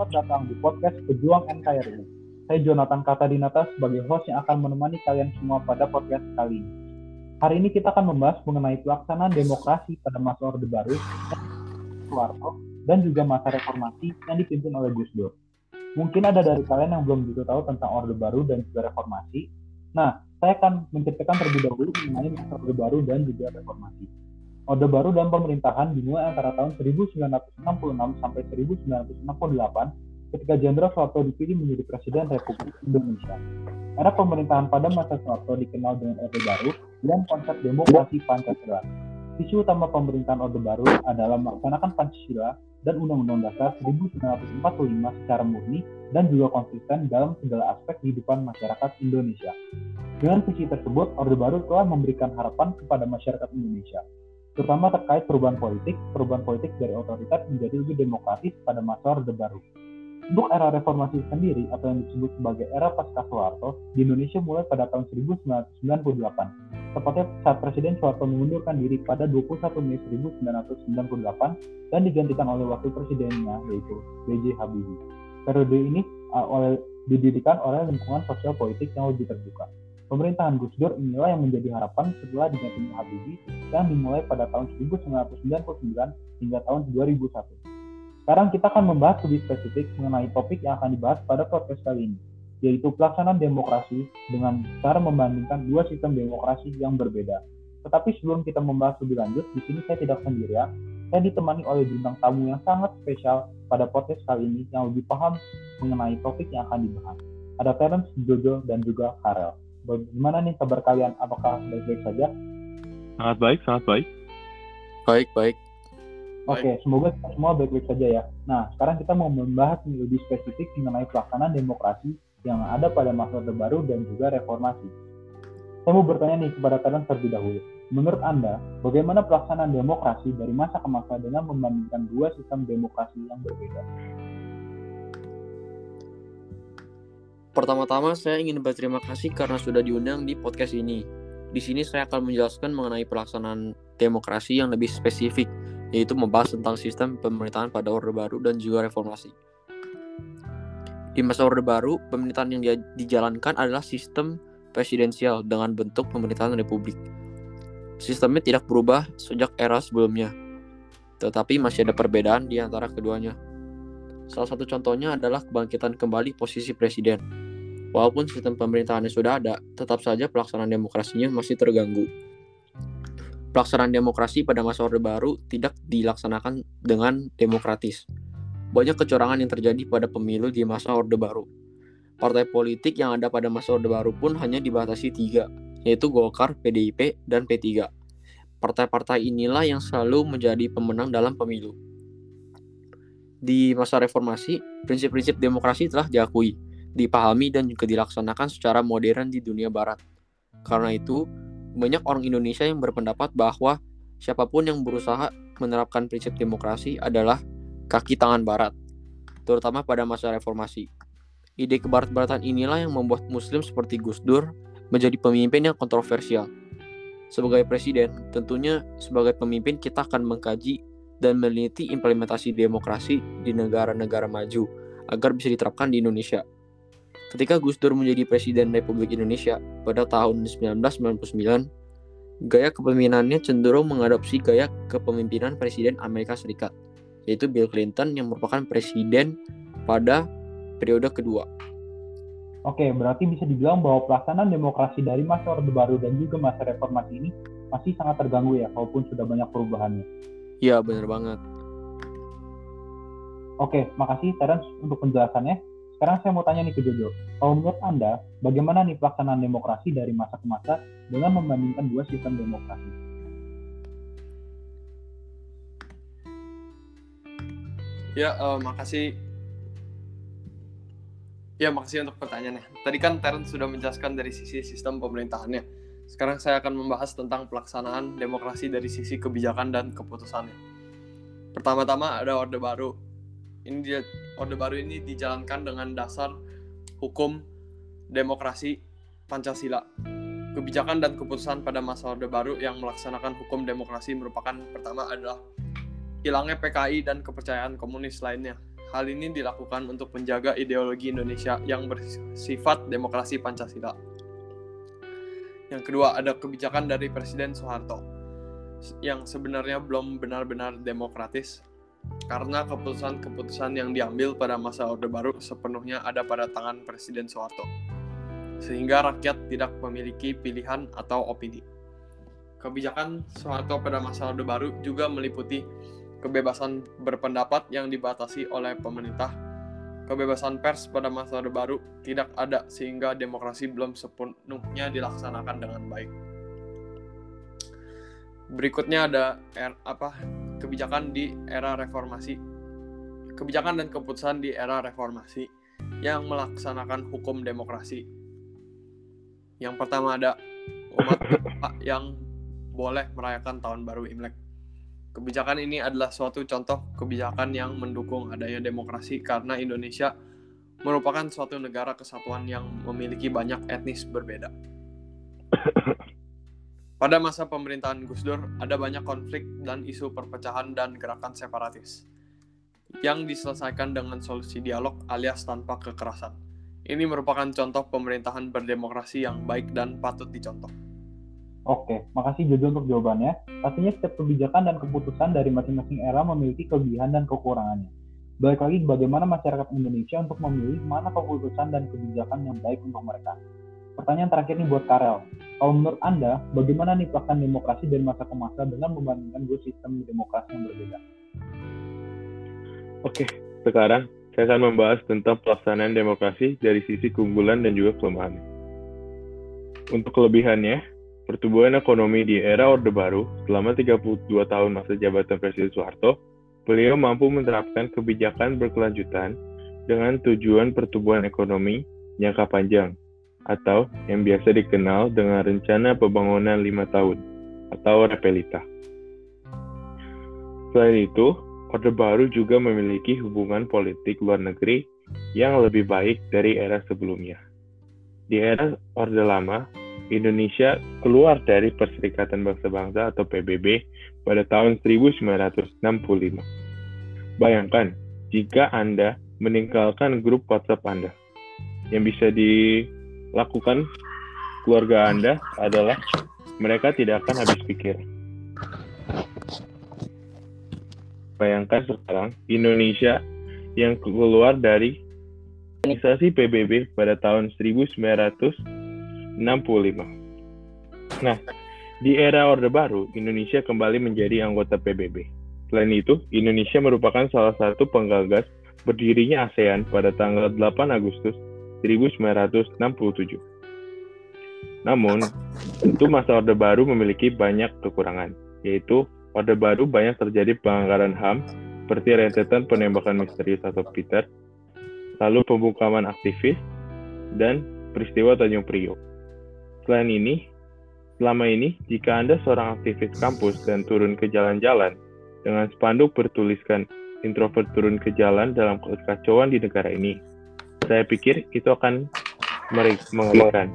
selamat datang di podcast Pejuang NKRI. Saya Jonathan Katadinata sebagai host yang akan menemani kalian semua pada podcast kali ini. Hari ini kita akan membahas mengenai pelaksanaan demokrasi pada masa Orde Baru, Soeharto, dan juga masa reformasi yang dipimpin oleh Gus Dur. Mungkin ada dari kalian yang belum begitu tahu tentang Orde Baru dan juga reformasi. Nah, saya akan menceritakan terlebih dahulu mengenai masa Orde Baru dan juga reformasi. Orde Baru dan pemerintahan dimulai antara tahun 1966 sampai 1968 ketika Jenderal Soeharto dipilih menjadi Presiden Republik Indonesia. Era pemerintahan pada masa Soeharto dikenal dengan Orde Baru dan konsep demokrasi Pancasila. Isu utama pemerintahan Orde Baru adalah melaksanakan Pancasila dan Undang-Undang Dasar 1945 secara murni dan juga konsisten dalam segala aspek kehidupan masyarakat Indonesia. Dengan visi tersebut, Orde Baru telah memberikan harapan kepada masyarakat Indonesia terutama terkait perubahan politik, perubahan politik dari otoritas menjadi lebih demokratis pada masa Orde Baru. Untuk era reformasi sendiri atau yang disebut sebagai era pasca Soeharto di Indonesia mulai pada tahun 1998, tepatnya saat Presiden Soeharto mengundurkan diri pada 21 Mei 1998 dan digantikan oleh wakil presidennya yaitu B.J. Habibie. Periode ini uh, oleh didirikan oleh lingkungan sosial politik yang lebih terbuka. Pemerintahan Gus Dur inilah yang menjadi harapan setelah digantinya Habibie yang dimulai pada tahun 1999 hingga tahun 2001. Sekarang kita akan membahas lebih spesifik mengenai topik yang akan dibahas pada podcast kali ini, yaitu pelaksanaan demokrasi dengan cara membandingkan dua sistem demokrasi yang berbeda. Tetapi sebelum kita membahas lebih lanjut, di sini saya tidak sendirian. Saya ditemani oleh bintang tamu yang sangat spesial pada podcast kali ini yang lebih paham mengenai topik yang akan dibahas. Ada Terence, Jojo, dan juga Karel. Bagaimana nih kabar kalian? Apakah baik-baik saja? Sangat baik, sangat baik. Baik, baik. Oke, okay, semoga semua baik-baik saja ya. Nah, sekarang kita mau membahas lebih spesifik mengenai pelaksanaan demokrasi yang ada pada masa Orde Baru dan juga reformasi. Saya mau bertanya nih kepada kalian terlebih dahulu. Menurut Anda, bagaimana pelaksanaan demokrasi dari masa ke masa dengan membandingkan dua sistem demokrasi yang berbeda? Pertama-tama saya ingin berterima kasih karena sudah diundang di podcast ini. Di sini saya akan menjelaskan mengenai pelaksanaan demokrasi yang lebih spesifik, yaitu membahas tentang sistem pemerintahan pada Orde Baru dan juga reformasi. Di masa Orde Baru, pemerintahan yang dijalankan adalah sistem presidensial dengan bentuk pemerintahan republik. Sistemnya tidak berubah sejak era sebelumnya, tetapi masih ada perbedaan di antara keduanya. Salah satu contohnya adalah kebangkitan kembali posisi presiden. Walaupun sistem pemerintahannya sudah ada, tetap saja pelaksanaan demokrasinya masih terganggu. Pelaksanaan demokrasi pada masa Orde Baru tidak dilaksanakan dengan demokratis. Banyak kecurangan yang terjadi pada pemilu di masa Orde Baru. Partai politik yang ada pada masa Orde Baru pun hanya dibatasi tiga, yaitu Golkar, PDIP, dan P3. Partai-partai inilah yang selalu menjadi pemenang dalam pemilu di masa reformasi, prinsip-prinsip demokrasi telah diakui, dipahami dan juga dilaksanakan secara modern di dunia barat. Karena itu, banyak orang Indonesia yang berpendapat bahwa siapa pun yang berusaha menerapkan prinsip demokrasi adalah kaki tangan barat, terutama pada masa reformasi. Ide kebarat-baratan inilah yang membuat muslim seperti Gus Dur menjadi pemimpin yang kontroversial. Sebagai presiden, tentunya sebagai pemimpin kita akan mengkaji dan meneliti implementasi demokrasi di negara-negara maju agar bisa diterapkan di Indonesia. Ketika Gus Dur menjadi Presiden Republik Indonesia pada tahun 1999, gaya kepemimpinannya cenderung mengadopsi gaya kepemimpinan Presiden Amerika Serikat, yaitu Bill Clinton yang merupakan presiden pada periode kedua. Oke, berarti bisa dibilang bahwa pelaksanaan demokrasi dari masa Orde Baru dan juga masa reformasi ini masih sangat terganggu ya, walaupun sudah banyak perubahannya. Iya, benar banget. Oke, makasih Terence untuk penjelasannya. Sekarang saya mau tanya nih ke Jojo. Kalau menurut Anda, bagaimana nih pelaksanaan demokrasi dari masa ke masa dengan membandingkan dua sistem demokrasi? Ya, uh, makasih. Ya, makasih untuk pertanyaannya. Tadi kan Terence sudah menjelaskan dari sisi sistem pemerintahannya sekarang saya akan membahas tentang pelaksanaan demokrasi dari sisi kebijakan dan keputusannya. Pertama-tama ada Orde Baru. Ini dia Orde Baru ini dijalankan dengan dasar hukum demokrasi Pancasila. Kebijakan dan keputusan pada masa Orde Baru yang melaksanakan hukum demokrasi merupakan pertama adalah hilangnya PKI dan kepercayaan komunis lainnya. Hal ini dilakukan untuk menjaga ideologi Indonesia yang bersifat demokrasi Pancasila. Yang kedua, ada kebijakan dari Presiden Soeharto yang sebenarnya belum benar-benar demokratis karena keputusan-keputusan yang diambil pada masa Orde Baru sepenuhnya ada pada tangan Presiden Soeharto, sehingga rakyat tidak memiliki pilihan atau opini. Kebijakan Soeharto pada masa Orde Baru juga meliputi kebebasan berpendapat yang dibatasi oleh pemerintah, kebebasan pers pada masa Orde Baru tidak ada sehingga demokrasi belum sepenuhnya dilaksanakan dengan baik. Berikutnya ada er, apa kebijakan di era reformasi. Kebijakan dan keputusan di era reformasi yang melaksanakan hukum demokrasi. Yang pertama ada umat yang boleh merayakan tahun baru Imlek Kebijakan ini adalah suatu contoh kebijakan yang mendukung adanya demokrasi karena Indonesia merupakan suatu negara kesatuan yang memiliki banyak etnis berbeda. Pada masa pemerintahan Gus Dur, ada banyak konflik dan isu perpecahan dan gerakan separatis yang diselesaikan dengan solusi dialog alias tanpa kekerasan. Ini merupakan contoh pemerintahan berdemokrasi yang baik dan patut dicontoh. Oke, makasih Jojo untuk jawabannya. Pastinya setiap kebijakan dan keputusan dari masing-masing era memiliki kelebihan dan kekurangannya. Balik lagi bagaimana masyarakat Indonesia untuk memilih mana keputusan dan kebijakan yang baik untuk mereka. Pertanyaan terakhir nih buat Karel. Kalau menurut Anda, bagaimana nih pelaksanaan demokrasi dari masa ke masa dengan membandingkan dua sistem demokrasi yang berbeda? Oke, sekarang saya akan membahas tentang pelaksanaan demokrasi dari sisi keunggulan dan juga kelemahannya. Untuk kelebihannya, pertumbuhan ekonomi di era Orde Baru selama 32 tahun masa jabatan Presiden Soeharto, beliau mampu menerapkan kebijakan berkelanjutan dengan tujuan pertumbuhan ekonomi jangka panjang atau yang biasa dikenal dengan rencana pembangunan lima tahun atau Repelita. Selain itu, Orde Baru juga memiliki hubungan politik luar negeri yang lebih baik dari era sebelumnya. Di era Orde Lama, Indonesia keluar dari Perserikatan Bangsa-Bangsa atau PBB pada tahun 1965. Bayangkan jika Anda meninggalkan grup WhatsApp Anda. Yang bisa dilakukan keluarga Anda adalah mereka tidak akan habis pikir. Bayangkan sekarang Indonesia yang keluar dari organisasi PBB pada tahun 1965 65. Nah, di era Orde Baru, Indonesia kembali menjadi anggota PBB. Selain itu, Indonesia merupakan salah satu penggagas berdirinya ASEAN pada tanggal 8 Agustus 1967. Namun, tentu masa Orde Baru memiliki banyak kekurangan, yaitu Orde Baru banyak terjadi pelanggaran HAM seperti rentetan penembakan misterius atau Peter, lalu pembungkaman aktivis, dan peristiwa Tanjung Priok. Selain ini, selama ini jika Anda seorang aktivis kampus dan turun ke jalan-jalan dengan spanduk bertuliskan introvert turun ke jalan dalam kekacauan di negara ini, saya pikir itu akan mengerikan.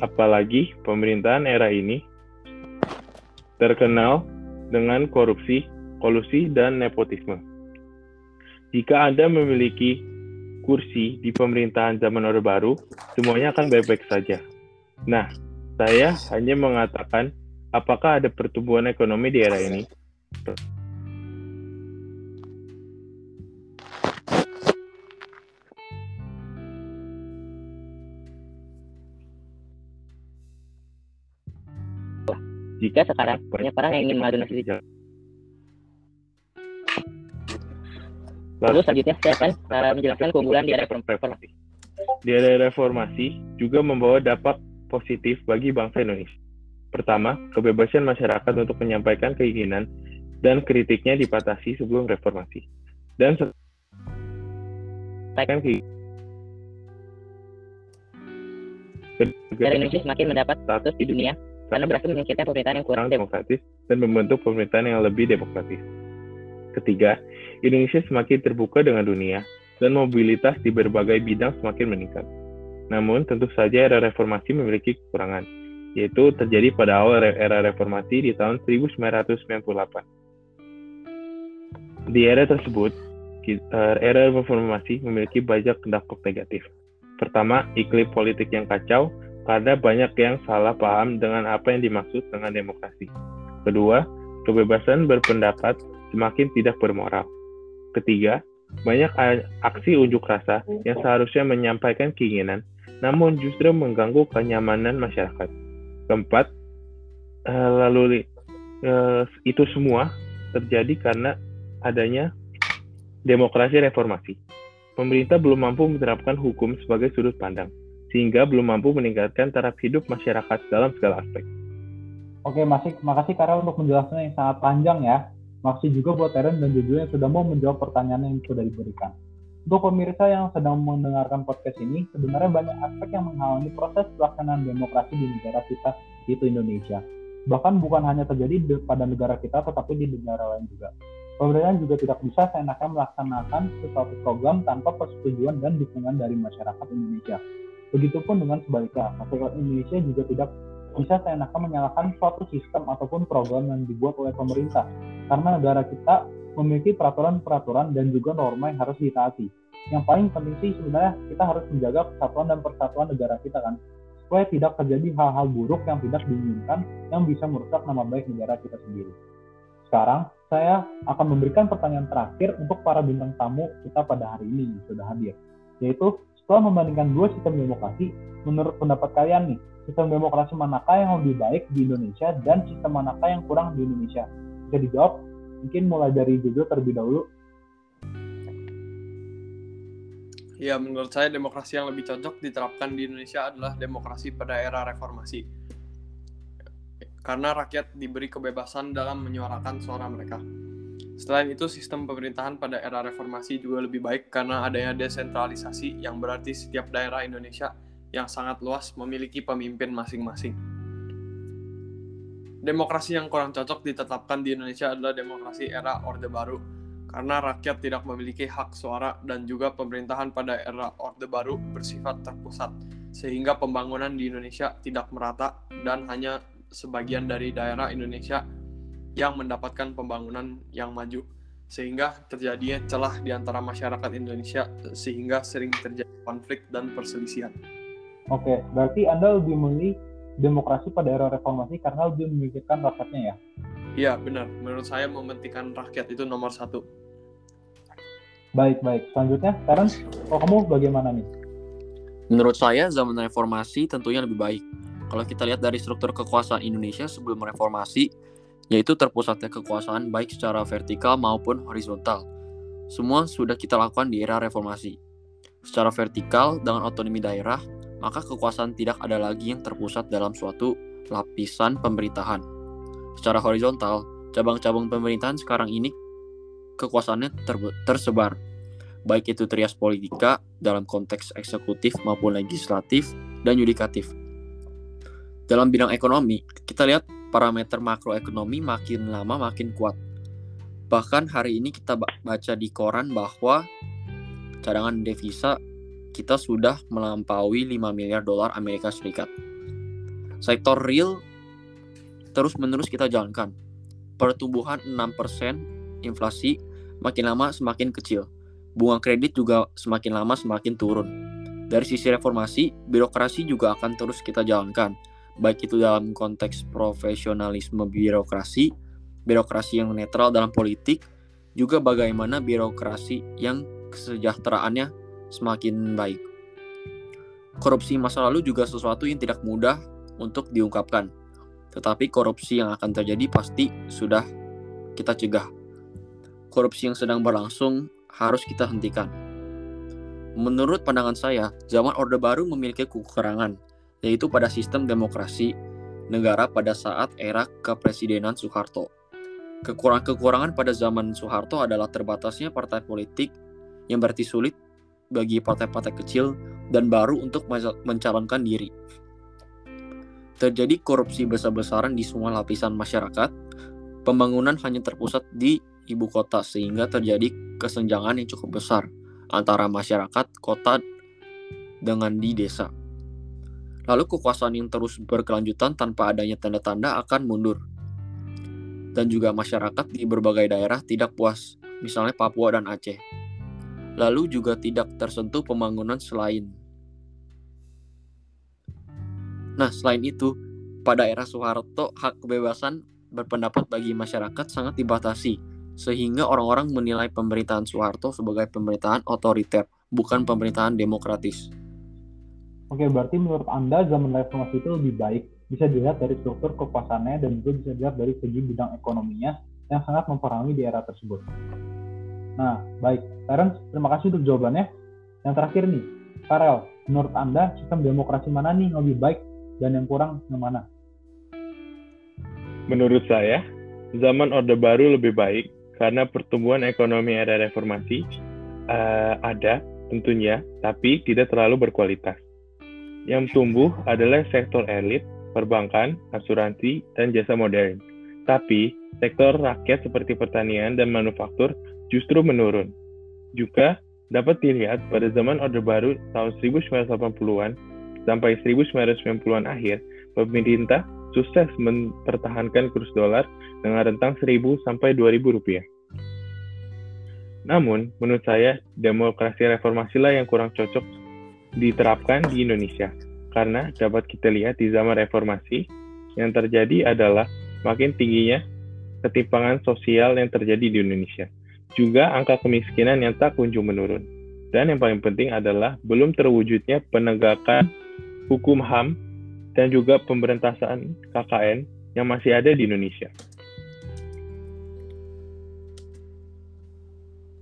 Apalagi pemerintahan era ini terkenal dengan korupsi, kolusi, dan nepotisme. Jika Anda memiliki kursi di pemerintahan zaman Orde Baru, semuanya akan baik-baik saja. Nah, saya hanya mengatakan apakah ada pertumbuhan ekonomi di era ini. Jika sekarang banyak orang yang ingin mengadu nasib Lalu selanjutnya saya akan uh, menjelaskan keunggulan di era reformasi. Di era reformasi juga membawa dampak positif bagi bangsa Indonesia. Pertama, kebebasan masyarakat untuk menyampaikan keinginan dan kritiknya dipatasi sebelum reformasi. Dan sampaikan ke Negara Indonesia semakin mendapat status di dunia karena berhasil menyingkirkan pemerintahan yang kurang demokratis dan membentuk pemerintahan yang lebih demokratis. Ketiga, Indonesia semakin terbuka dengan dunia dan mobilitas di berbagai bidang semakin meningkat. Namun, tentu saja era reformasi memiliki kekurangan, yaitu terjadi pada awal era reformasi di tahun 1998. Di era tersebut, eh, era reformasi memiliki banyak dampak negatif. Pertama, iklim politik yang kacau karena banyak yang salah paham dengan apa yang dimaksud dengan demokrasi. Kedua, kebebasan berpendapat semakin tidak bermoral. Ketiga, banyak aksi unjuk rasa yang seharusnya menyampaikan keinginan, namun justru mengganggu kenyamanan masyarakat. Keempat, eh, lalu eh, itu semua terjadi karena adanya demokrasi reformasi. Pemerintah belum mampu menerapkan hukum sebagai sudut pandang, sehingga belum mampu meningkatkan taraf hidup masyarakat dalam segala aspek. Oke, masih makasih Karel untuk penjelasannya yang sangat panjang ya. Makasih juga buat Teren dan Jojo yang sudah mau menjawab pertanyaan yang sudah diberikan. Untuk pemirsa yang sedang mendengarkan podcast ini, sebenarnya banyak aspek yang menghalangi proses pelaksanaan demokrasi di negara kita, yaitu Indonesia. Bahkan bukan hanya terjadi pada negara kita, tetapi di negara lain juga. Pemerintah juga tidak bisa seenaknya melaksanakan sesuatu program tanpa persetujuan dan dukungan dari masyarakat Indonesia. Begitupun dengan sebaliknya, masyarakat Indonesia juga tidak bisa seenaknya menyalahkan suatu sistem ataupun program yang dibuat oleh pemerintah karena negara kita memiliki peraturan-peraturan dan juga norma yang harus ditaati. Yang paling penting sih sebenarnya kita harus menjaga kesatuan dan persatuan negara kita kan supaya tidak terjadi hal-hal buruk yang tidak diinginkan yang bisa merusak nama baik negara kita sendiri. Sekarang saya akan memberikan pertanyaan terakhir untuk para bintang tamu kita pada hari ini sudah hadir, yaitu setelah membandingkan dua sistem demokrasi, menurut pendapat kalian nih, sistem demokrasi manakah yang lebih baik di Indonesia dan sistem manakah yang kurang di Indonesia? Bisa dijawab? Mungkin mulai dari Jojo terlebih dahulu. Ya, menurut saya demokrasi yang lebih cocok diterapkan di Indonesia adalah demokrasi pada era reformasi. Karena rakyat diberi kebebasan dalam menyuarakan suara mereka. Selain itu, sistem pemerintahan pada era reformasi juga lebih baik karena adanya desentralisasi yang berarti setiap daerah Indonesia yang sangat luas memiliki pemimpin masing-masing. Demokrasi yang kurang cocok ditetapkan di Indonesia adalah demokrasi era Orde Baru, karena rakyat tidak memiliki hak suara dan juga pemerintahan pada era Orde Baru bersifat terpusat, sehingga pembangunan di Indonesia tidak merata dan hanya sebagian dari daerah Indonesia yang mendapatkan pembangunan yang maju, sehingga terjadinya celah di antara masyarakat Indonesia sehingga sering terjadi konflik dan perselisihan. Oke, berarti Anda lebih memilih demokrasi pada era reformasi karena lebih memikirkan rakyatnya ya? Iya, benar. Menurut saya mementingkan rakyat itu nomor satu. Baik, baik. Selanjutnya, sekarang kalau kamu bagaimana nih? Menurut saya, zaman reformasi tentunya lebih baik. Kalau kita lihat dari struktur kekuasaan Indonesia sebelum reformasi, yaitu terpusatnya kekuasaan baik secara vertikal maupun horizontal. Semua sudah kita lakukan di era reformasi. Secara vertikal, dengan otonomi daerah, maka kekuasaan tidak ada lagi yang terpusat dalam suatu lapisan pemerintahan. Secara horizontal, cabang-cabang pemerintahan sekarang ini kekuasaannya ter tersebar, baik itu trias politika dalam konteks eksekutif maupun legislatif dan yudikatif. Dalam bidang ekonomi, kita lihat parameter makroekonomi makin lama makin kuat. Bahkan hari ini kita baca di koran bahwa cadangan devisa kita sudah melampaui 5 miliar dolar Amerika Serikat. Sektor real terus-menerus kita jalankan. Pertumbuhan 6%, inflasi makin lama semakin kecil. Bunga kredit juga semakin lama semakin turun. Dari sisi reformasi, birokrasi juga akan terus kita jalankan, baik itu dalam konteks profesionalisme birokrasi, birokrasi yang netral dalam politik, juga bagaimana birokrasi yang kesejahteraannya semakin baik. Korupsi masa lalu juga sesuatu yang tidak mudah untuk diungkapkan, tetapi korupsi yang akan terjadi pasti sudah kita cegah. Korupsi yang sedang berlangsung harus kita hentikan. Menurut pandangan saya, zaman Orde Baru memiliki kekurangan, yaitu pada sistem demokrasi negara pada saat era kepresidenan Soeharto. Kekurangan-kekurangan pada zaman Soeharto adalah terbatasnya partai politik yang berarti sulit bagi partai-partai kecil dan baru untuk mencalonkan diri. Terjadi korupsi besar-besaran di semua lapisan masyarakat, pembangunan hanya terpusat di ibu kota sehingga terjadi kesenjangan yang cukup besar antara masyarakat kota dengan di desa. Lalu kekuasaan yang terus berkelanjutan tanpa adanya tanda-tanda akan mundur. Dan juga masyarakat di berbagai daerah tidak puas, misalnya Papua dan Aceh lalu juga tidak tersentuh pembangunan selain. Nah, selain itu, pada era Soeharto, hak kebebasan berpendapat bagi masyarakat sangat dibatasi, sehingga orang-orang menilai pemerintahan Soeharto sebagai pemerintahan otoriter, bukan pemerintahan demokratis. Oke, berarti menurut Anda zaman reformasi itu lebih baik bisa dilihat dari struktur kekuasaannya dan juga bisa dilihat dari segi bidang ekonominya yang sangat mempengaruhi di era tersebut. Nah, baik. Terence, terima kasih untuk jawabannya. Yang terakhir nih, Karel, menurut Anda sistem demokrasi mana nih yang lebih baik dan yang kurang yang mana? Menurut saya, zaman Orde Baru lebih baik karena pertumbuhan ekonomi era reformasi uh, ada tentunya, tapi tidak terlalu berkualitas. Yang tumbuh adalah sektor elit, perbankan, asuransi, dan jasa modern. Tapi, sektor rakyat seperti pertanian dan manufaktur justru menurun. Juga dapat dilihat pada zaman Orde Baru tahun 1980-an sampai 1990-an akhir, pemerintah sukses mempertahankan kurs dolar dengan rentang 1000 sampai 2000 rupiah. Namun, menurut saya, demokrasi reformasi lah yang kurang cocok diterapkan di Indonesia. Karena dapat kita lihat di zaman reformasi, yang terjadi adalah makin tingginya ketimpangan sosial yang terjadi di Indonesia. Juga angka kemiskinan yang tak kunjung menurun. Dan yang paling penting adalah belum terwujudnya penegakan hukum HAM dan juga pemberantasan KKN yang masih ada di Indonesia.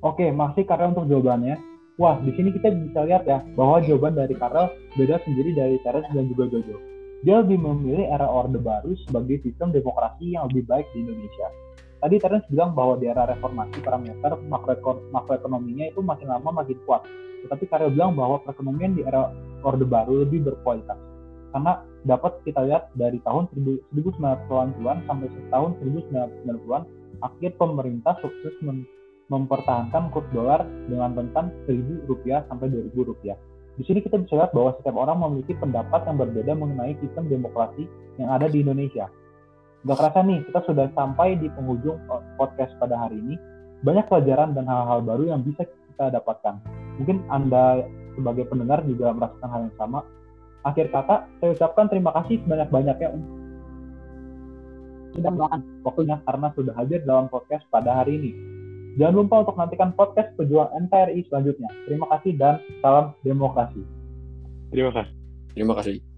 Oke, masih Karel untuk jawabannya. Wah, di sini kita bisa lihat ya bahwa jawaban dari Karel beda sendiri dari Teres dan juga Jojo. Dia lebih memilih era Orde Baru sebagai sistem demokrasi yang lebih baik di Indonesia. Tadi Terence bilang bahwa di era reformasi parameter makroekon makroekonominya itu makin lama makin kuat. Tetapi Karel bilang bahwa perekonomian di era Orde Baru lebih berkualitas. Karena dapat kita lihat dari tahun 1990-an sampai tahun 1990-an, akhir pemerintah sukses mempertahankan kurs dolar dengan rentan 1000 rupiah sampai 2000 rupiah. Di sini kita bisa lihat bahwa setiap orang memiliki pendapat yang berbeda mengenai sistem demokrasi yang ada di Indonesia. Gak kerasa nih, kita sudah sampai di penghujung podcast pada hari ini. Banyak pelajaran dan hal-hal baru yang bisa kita dapatkan. Mungkin Anda sebagai pendengar juga merasakan hal yang sama. Akhir kata, saya ucapkan terima kasih sebanyak-banyaknya untuk sudah meluangkan waktunya karena sudah hadir dalam podcast pada hari ini. Jangan lupa untuk nantikan podcast pejuang NKRI selanjutnya. Terima kasih dan salam demokrasi. Terima kasih. Terima kasih.